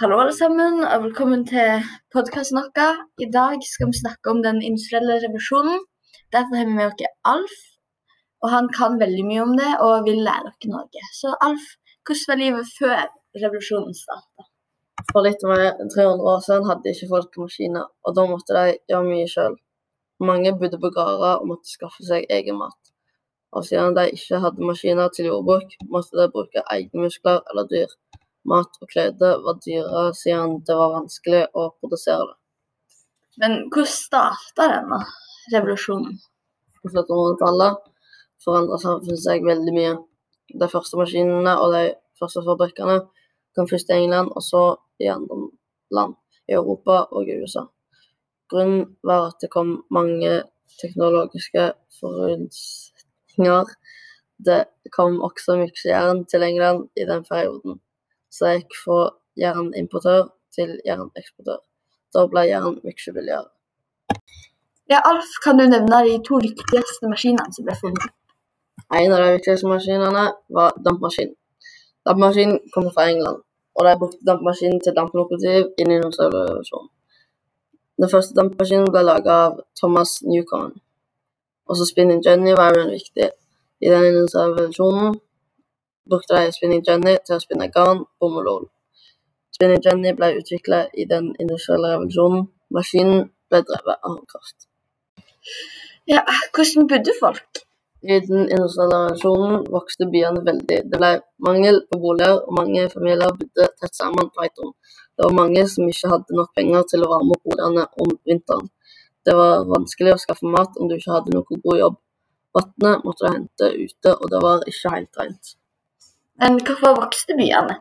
Hallo, alle sammen, og velkommen til podkasten vår. I dag skal vi snakke om den industrielle revolusjonen. Derfor har vi med oss Alf, og han kan veldig mye om det og vil lære dere noe. Så Alf, hvordan var livet før revolusjonen starta? For litt over 300 år siden hadde ikke folk maskiner, og da måtte de gjøre mye sjøl. Mange bodde på gårder og måtte skaffe seg egen mat. Og siden de ikke hadde maskiner til jordbruk, måtte de bruke egne muskler eller dyr. Mat og klede var dyrere siden det var vanskelig å produsere det. Men hvor starta denne revolusjonen? På 1700-tallet forandra samfunnet seg veldig mye. De første maskinene og de første fabrikkene kom først i England, og så i andre land i Europa og i USA. Grunnen var at det kom mange teknologiske forutsetninger. Det kom også mye jern til England i den perioden, så jeg gikk fra jernimportør til jerneksportør. Da ble jern mye billigere. Ja, Alf, kan du nevne de to viktigste maskinene som ble funnet? En av de viktigste maskinene var dampmaskin. Dampmaskinen kom fra England, og de brukte dampmaskinen til damplokomotiv i Nynorskrevolusjonen. Den første dampmaskinen ble laga av Thomas Newcomen. Også spinning jenny var jo viktig. I den industrialisasjonen brukte de spinning jenny til å spinne garn, bomull og ull. Spinning jenny ble utvikla i den industrielle revolusjonen. Maskinen ble drevet av håndkraft. Ja, hvordan bodde folk? I den industrielle revolusjonen vokste byene veldig. Det ble mangel på boliger, og mange familier bodde tett sammen på ett rom. Det var mange som ikke hadde nok penger til å varme opp boligene om vinteren. Det var vanskelig å skaffe mat om du ikke hadde noe god jobb. Vannet måtte du hente ute, og det var ikke helt rent. Men hvorfor vokste byene?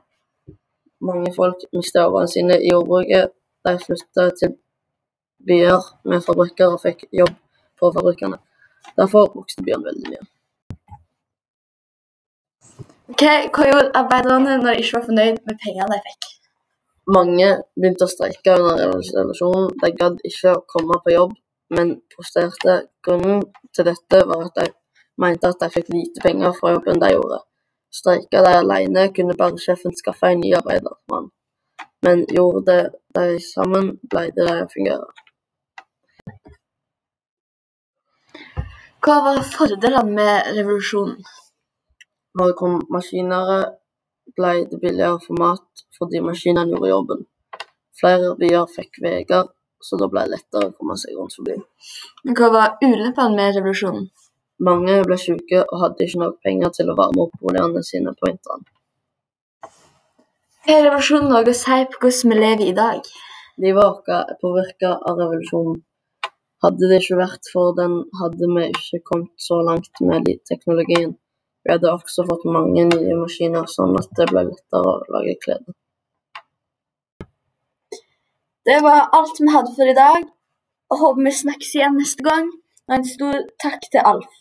Mange folk mistet jobbene sine i jordbruket. De flytta til byer med fabrikker og fikk jobb på fabrikkene. Derfor vokste byene veldig mye. Okay, Hva gjorde arbeiderne når de ikke var fornøyd med pengene de fikk? Mange begynte å streike under revolusjonen. De gadd ikke å komme på jobb, men protesterte. Grunnen til dette var at de mente at de fikk lite penger for jobben de gjorde. Streiker de alene, kunne bare sjefen skaffe en ny arbeidermann. Men gjorde de sammen, pleide de å fungere. Hva var fordelene med revolusjonen? Når det kom maskinere, ble det billigere for mat fordi maskinene gjorde jobben. Flere byer fikk veier, så da ble det lettere å komme seg rundt forbi. Hva var ulempene med revolusjonen? Mange ble syke og hadde ikke nok penger til å varme opp boligene sine på vinteren. Har revolusjonen noe å si på hvordan vi lever i dag? Livet vårt er påvirka av revolusjonen. Hadde det ikke vært for den, hadde vi ikke kommet så langt med teknologien. Vi hadde også fått mange nye maskiner, sånn at det ble lettere å lage klær. Det var alt vi hadde for i dag. og Håper vi snakkes igjen neste gang. Og en stor takk til Alf.